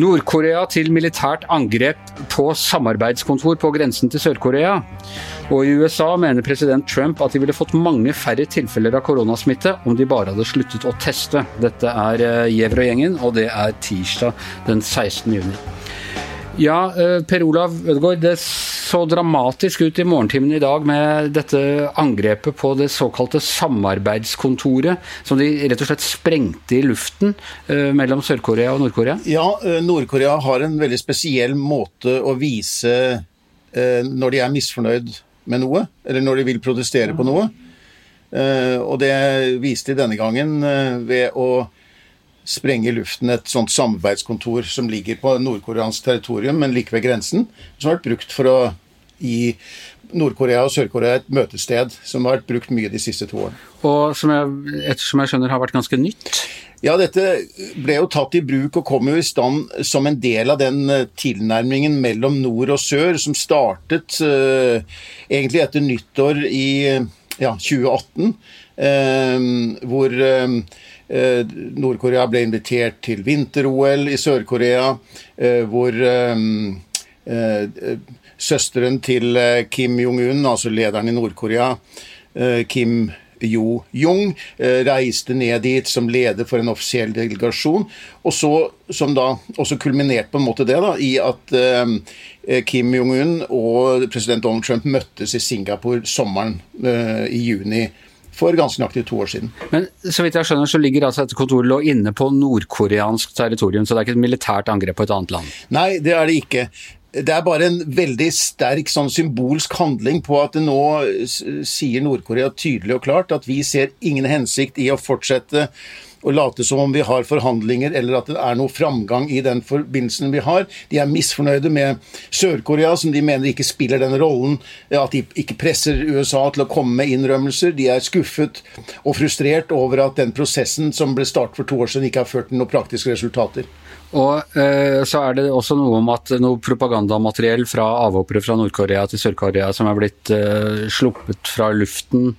Nord-Korea til militært angrep på samarbeidskontor på grensen til Sør-Korea. Og i USA mener president Trump at de ville fått mange færre tilfeller av koronasmitte om de bare hadde sluttet å teste. Dette er eh, Gjevrøy-gjengen, og det er tirsdag den 16. juni. Ja, eh, Per Olav Ødegaard, så dramatisk ut i morgentimene i dag med dette angrepet på det såkalte samarbeidskontoret, som de rett og slett sprengte i luften eh, mellom Sør-Korea og Nord-Korea? Ja, eh, Nord-Korea har en veldig spesiell måte å vise når de er misfornøyd med noe, eller når de vil protestere på noe. Og det viste de denne gangen ved å sprenge i luften et sånt samarbeidskontor som ligger på nordkoreansk territorium, men like ved grensen, som har vært brukt for å gi Nord-Korea og Sør-Korea et møtested, som har vært brukt mye de siste to årene. Og som jeg, ettersom jeg skjønner har vært ganske nytt? Ja, dette ble jo tatt i bruk og kom jo i stand som en del av den eh, tilnærmingen mellom nord og sør som startet uh, egentlig etter nyttår i ja, 2018, uh, hvor Eh, Nord-Korea ble invitert til vinter-OL i Sør-Korea, eh, hvor eh, søsteren til Kim Jong-un, altså lederen i Nord-Korea, Kim Jo-jung, reiste ned dit som leder for en offisiell delegasjon. Og så, som da også kulminerte på en måte det da, i at Kim Jong-un og president Donald Trump møttes i Singapore sommeren i juni for ganske nøyaktig to år siden. Men så vidt jeg skjønner, så ligger altså dette kontoret lå inne på nordkoreansk territorium, så det er ikke et militært angrep på et annet land? Nei, det er det ikke. Det er bare en veldig sterk sånn symbolsk handling på at det nå sier Nord-Korea tydelig og klart at vi ser ingen hensikt i å fortsette å late som om vi har forhandlinger eller at det er noe framgang i den forbindelsen vi har. De er misfornøyde med Sør-Korea, som de mener ikke spiller den rollen. At de ikke presser USA til å komme med innrømmelser. De er skuffet og frustrert over at den prosessen som ble startet for to år siden, ikke har ført til noen praktiske resultater. Og eh, så er det også noe om at noe propagandamateriell fra avhoppere fra Nord-Korea til Sør-Korea som er blitt eh, sluppet fra luften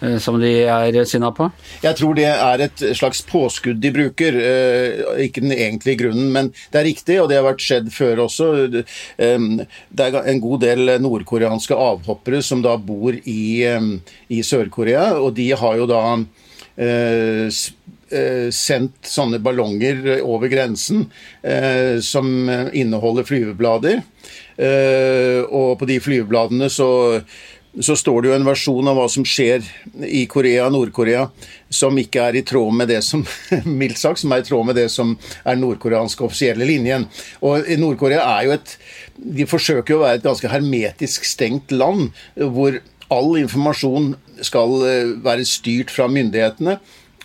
Eh, som de er sinna på? Jeg tror det er et slags påskudd de bruker. Eh, ikke den egentlige grunnen, men det er riktig, og det har vært skjedd før også. Det er en god del nordkoreanske avhoppere som da bor i, i Sør-Korea, og de har jo da eh, sendt sånne ballonger over grensen som inneholder flyveblader. og på de flyvebladene så så står det jo en versjon av hva som skjer i Korea Nord-Korea som ikke er i tråd med det som mildt sagt, som er i tråd med det som er nordkoreanske offisielle linjen. Og Nord-Korea er jo et De forsøker jo å være et ganske hermetisk stengt land, hvor all informasjon skal eh, være styrt fra myndighetene.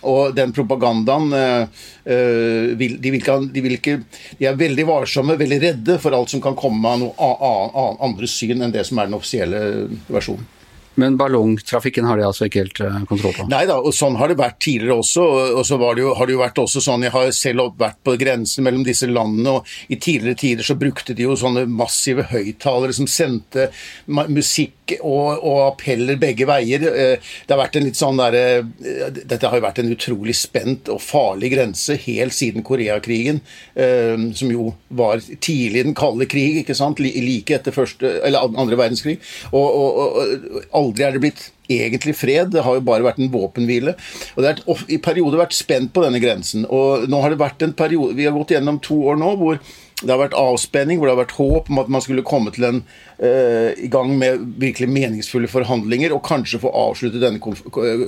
Og den propagandaen uh, de, vil ikke, de, vil ikke, de er veldig varsomme, veldig redde for alt som kan komme av noe andre syn enn det som er den offisielle versjonen. Men ballongtrafikken har de altså ikke helt kontroll på? Nei da, og sånn har det vært tidligere også. Og så det jo, har det jo vært også sånn, Jeg har selv vært på grensen mellom disse landene, og i tidligere tider så brukte de jo sånne massive høyttalere som sendte musikk og, og, appeller begge veier. Eh, det har vært en litt sånn der, eh, Dette har jo vært en utrolig spent og farlig grense helt siden Koreakrigen, eh, som jo var tidlig i den kalde krig, ikke sant? like etter første, eller andre verdenskrig. Og, og, og aldri er det blitt egentlig fred. Det har jo bare vært en våpenhvile. Og Det har i perioder vært spent på denne grensen. Og nå har det vært en periode Vi har gått gjennom to år nå hvor det har vært avspenning, hvor det har vært håp om at man skulle komme til en, uh, i gang med virkelig meningsfulle forhandlinger og kanskje få avsluttet denne konf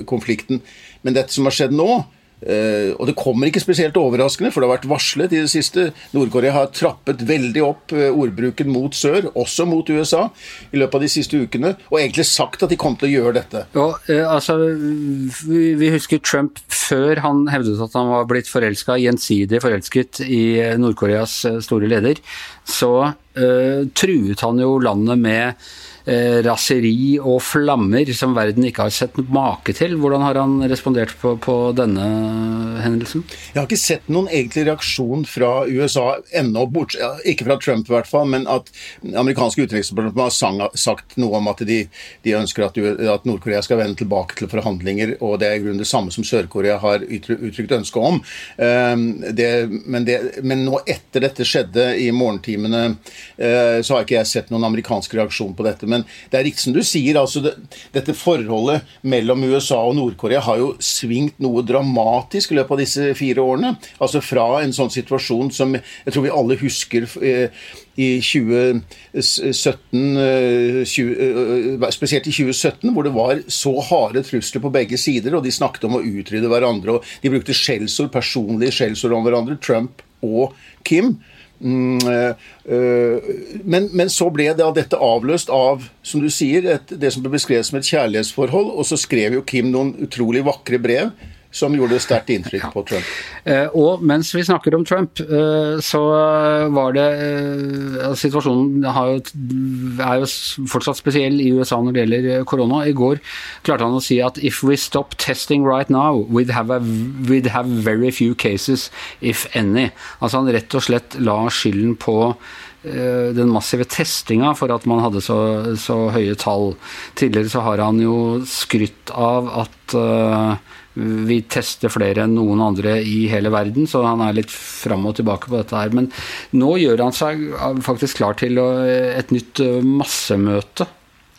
konflikten. Men dette som har skjedd nå, og det kommer ikke spesielt overraskende, for det har vært varslet i det siste. Nord-Korea har trappet veldig opp uh, ordbruken mot sør, også mot USA, i løpet av de siste ukene, og egentlig sagt at de kom til å gjøre dette. Ja, uh, altså, vi, husker Trump før han hevdet at han var blitt forelska, gjensidig forelsket i Nord-Koreas store leder. Så truet han jo landet med eh, raseri og flammer som verden ikke har sett make til. Hvordan har han respondert på, på, denne hendelsen? Jeg har ikke sett noen egentlig reaksjon fra USA ennå, ikke fra Trump i hvert fall, men at amerikanske utenriksdepartementet har sagt noe om at de, de ønsker at, at Nord-Korea skal vende tilbake til forhandlinger, og det er i grunnen det samme som Sør-Korea har uttrykt ønske om. Um, det, men, det, men, nå etter dette skjedde i morgentimene, uh, så har ikke jeg sett noen amerikansk reaksjon på dette. Men det er riktig som du sier, altså det, dette forholdet mellom USA og Nord-Korea har jo svingt noe dramatisk i løpet av disse fire årene. Altså fra en sånn situasjon som jeg tror vi alle husker uh, i 2017, 20, uh, spesielt i 2017, hvor det var så harde trusler på begge sider, og de snakket om å utrydde hverandre. og De brukte skjellsord, personlige skjellsord om hverandre, Trump og Kim. Mm, øh, men, men, så ble det, av dette avløst av som du sier, et, det som ble beskrevet som et kjærlighetsforhold. Og så skrev jo Kim noen utrolig vakre brev som gjorde sterkt inntrykk ja. på Trump. Eh, og mens vi snakker om Trump, eh, så var det eh, Situasjonen jo, er jo fortsatt spesiell i USA når det gjelder korona. I går klarte han å si at if we stop testing right now, we'd have, a, we'd have very few cases, if any. Altså han rett og slett la skylden på den massive testinga for at man hadde så, så, høye tall. Tidligere så har han jo skrytt av at uh, vi tester flere enn noen andre i hele verden, så han er litt fram og tilbake på dette her. Men nå gjør han seg faktisk klar til et nytt massemøte.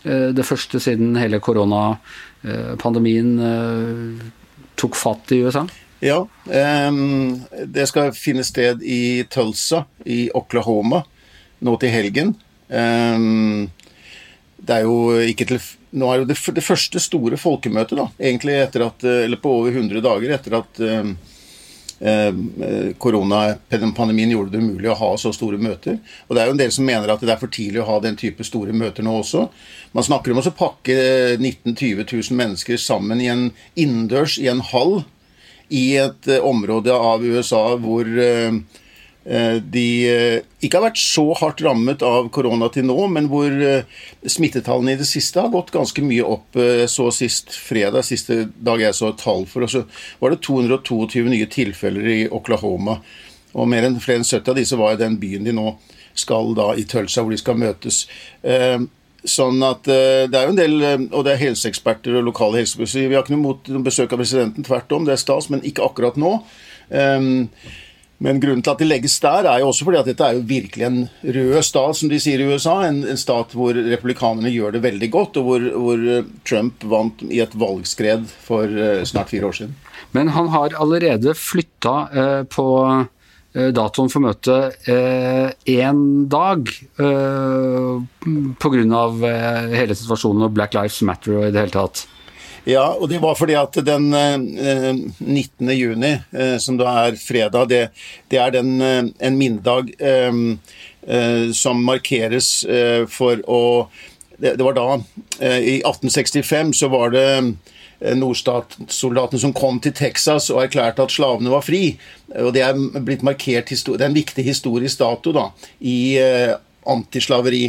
Det første siden hele koronapandemien tok fatt i USA. Ja, det skal finne sted i Tulsa i Oklahoma nå til helgen. Det er jo ikke til nå er jo det, det, første store folkemøtet, da, egentlig etter at, eh, eller på over 100 dager etter at eh, eh, koronapandemien gjorde det umulig å ha så store møter. Og det er jo en del som mener at det er for tidlig å ha den type store møter nå også. Man snakker om å pakke 19 000-20 000 mennesker sammen i en innendørs i en hall i et område av USA hvor de eh, ikke har vært så hardt rammet av korona til nå, men hvor eh, smittetallene i det siste har gått ganske mye opp. Så sist fredag, siste dag jeg så tall for, så var det 222 nye tilfeller i Oklahoma. Og mer enn flere enn 70 av disse var i den byen de nå skal da i Tulsa, hvor de skal møtes. Sånn at Det er jo en del Og det er helseeksperter og lokale helsebussere. Vi har ikke noe mot besøk av presidenten, tvert om, det er stas, men ikke akkurat nå. Men grunnen til at det legges der, er jo også fordi at dette er jo virkelig en rød stat, som de sier i USA. En, en stat hvor republikanerne gjør det veldig godt, og hvor, hvor, eh, Trump vant i et valgskred for uh, snart fire år siden. Men han har allerede flytta eh, på uh, datoen for møtet én dag eh, pga. Uh, hele situasjonen og Black Lives Matter og i det hele tatt. Ja, og det var fordi at den eh, 19. juni, eh, som da er fredag, det, det er den, eh, en minnedag eh, eh, som markeres eh, for å det, det, var da, i 1865, så var det nordstatssoldatene som kom til Texas og erklærte at slavene var fri. Og det er blitt markert det er en viktig historisk dato da, i antislaveri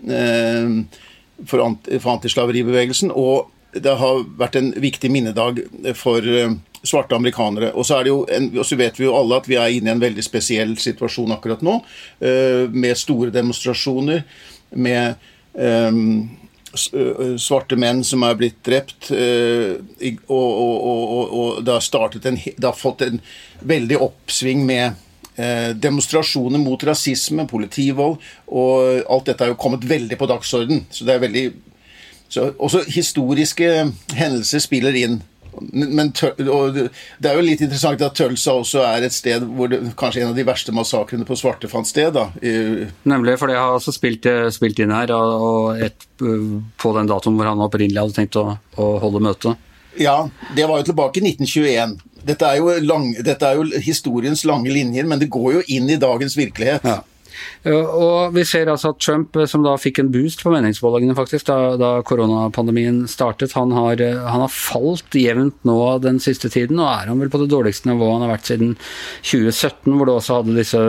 for, anti, for antislaveribevegelsen. Og det har vært en viktig minnedag for eh, svarte amerikanere. Og så, en, og vet vi jo alle at vi er inne i en veldig spesiell situasjon akkurat nå, eh, med store demonstrasjoner, med um, svarte menn som er blitt drept. Og, og, og det, har en, det har fått en veldig oppsving med demonstrasjoner mot rasisme, politivold, og alt dette er jo kommet veldig på dagsorden. Så det er veldig så også historiske hendelser spiller inn. Men det er jo litt interessant at Tølsa også er et sted hvor det, kanskje en av de verste massakrene på svarte fant sted. da. Nemlig, for det har altså spilt, eh, spilt inn her, og et, eh, på den datoen hvor han opprinnelig hadde tenkt å, å holde møte. Ja, det var jo tilbake i 1921. Dette er, lang, dette er, jo historiens lange linjer, men det går jo inn i dagens virkelighet. Ja. Og vi ser altså at Trump, som da fikk en boost på meningsmålingene faktisk da, da koronapandemien startet, han har, han har, falt jevnt nå den siste tiden, og er han vel på det dårligste nivået han har vært siden 2017, hvor du også hadde disse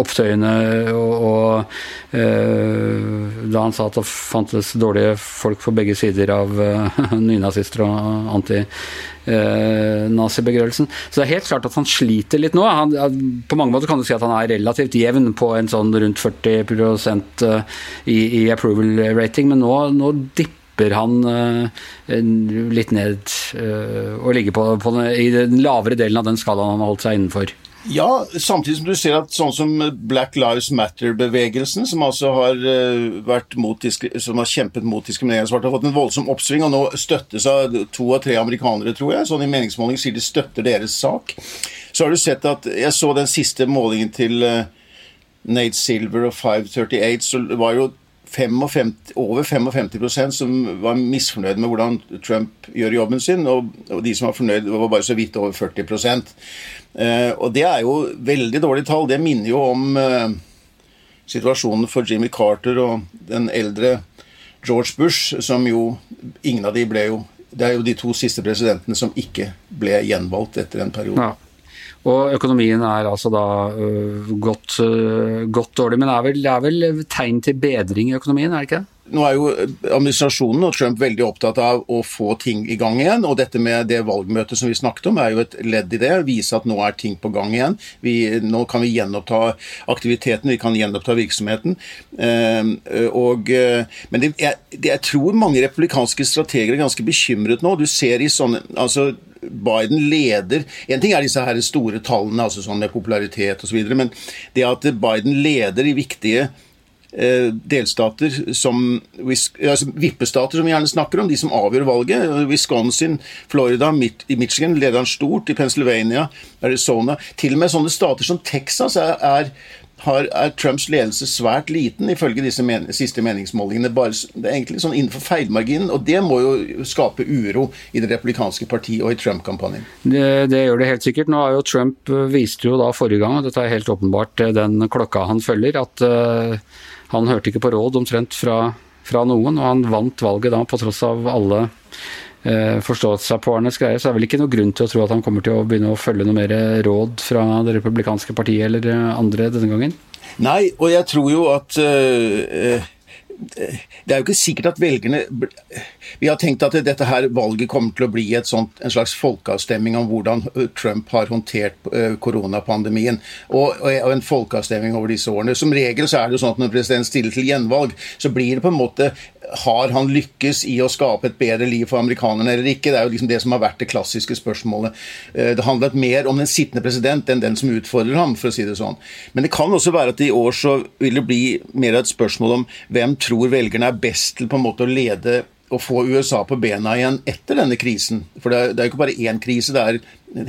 opptøyene og, og øh, da han sa at det fantes dårlige folk på begge sider av øh, nynazister og anti eh. Så det er helt klart at han sliter litt nå. Han, på mange måter kan du si at han er relativt jevn på en sånn rundt 40 eh, i, i approval rating, men nå, nå dipper han litt ned og ligger på, på den, i den lavere delen av den skalaen han har holdt seg innenfor. Ja, samtidig som du ser at sånn som Black Lives Matter-bevegelsen, som altså har, vært mot, som har kjempet mot diskriminering, har fått en voldsom oppsving, og nå støttes av to av tre amerikanere, tror jeg. Sånn i meningsmåling sier de støtter deres sak. Så har du sett at Jeg så den siste målingen til uh, Nate Silver og 538, så var jo 55, over 55% som var misfornøyd med hvordan Trump gjør jobben sin, og, og de som var fornøyd, var bare så vidt over 40 eh, Og det er jo veldig dårlige tall. Det minner jo om eh, situasjonen for Jimmy Carter og den eldre George Bush, som jo Ingen av de ble jo Det er jo de to siste presidentene som ikke ble gjenvalgt etter en periode. Ja. Og økonomien er altså da uh, godt, uh, godt, dårlig. Men det er, vel, det er vel tegn til bedring i økonomien, er det ikke det? Nå er jo administrasjonen og Trump veldig opptatt av å få ting i gang igjen. Og dette med det valgmøtet som vi snakket om, er jo et ledd i det. Vise at nå er ting på gang igjen. Vi, nå kan vi gjenoppta aktiviteten, vi kan gjenoppta virksomheten. Uh, og, men det, jeg, jeg, tror mange republikanske strateger er ganske bekymret nå. Du ser i sånne altså Biden leder En ting er disse her store tallene, altså sånn med popularitet osv., men det at Biden leder i viktige eh, delstater som altså vippestater som vi gjerne snakker om, de som avgjør valget. Wisconsin, Florida, Michigan leder han stort. I Pennsylvania, Arizona. Til og med sånne stater som Texas er, er har, er Trumps ledelse svært liten, ifølge disse men siste meningsmålingene. Bare, det er egentlig sånn innenfor feilmarginen, og det må jo skape uro i det republikanske partiet og i Trump-kampanjen. Det, det, gjør det helt sikkert. Nå har jo Trump eh, viste jo da forrige gang, og dette er helt åpenbart eh, den klokka han følger, at uh, han hørte ikke på råd omtrent fra, fra noen, og han vant valget da på tross av alle Eh, Arnes greier, så er det vel ikke noe grunn til å tro at han kommer til å begynne å følge noe mer råd fra det republikanske partiet eller andre denne gangen? Nei, og jeg tror jo at uh, det er jo ikke sikkert at velgerne Vi har tenkt at dette her valget kommer til å bli sånt, en slags folkeavstemning om hvordan Trump har håndtert koronapandemien, og, og en folkeavstemning over disse årene. Som regel så er det jo sånn at når president stiller til gjenvalg, så blir det på en måte har han lykkes i å skape et bedre liv for amerikanerne eller ikke? Det er jo liksom det som har vært det klassiske spørsmålet. Det handlet mer om den sittende president enn den som utfordrer ham, for å si det sånn. Men det kan også være at i år så vil det bli mer et spørsmål om hvem tror velgerne er best til på en måte å lede og få USA på bena igjen etter denne krisen. For det det er jo ikke bare én krise, det er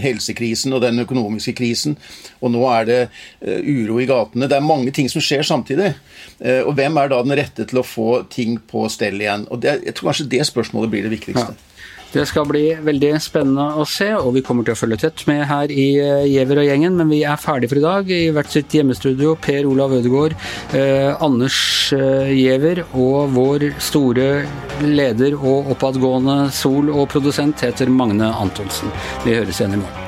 helsekrisen og den økonomiske krisen. Og nå er det uh, uro i gatene. Det er mange ting som skjer samtidig. Uh, og hvem er da den rette til å få ting på stell igjen? Og det, Jeg tror kanskje det spørsmålet blir det viktigste. Ja. Det skal bli veldig spennende å se, og vi kommer til å følge tett med her i eh, Giæver og gjengen. Men vi er ferdige for i dag. I hvert sitt hjemmestudio, Per Olav Ødegaard, eh, Anders eh, Giæver og vår store leder og oppadgående sol og produsent heter Magne Antonsen. Vi høres igjen i morgen.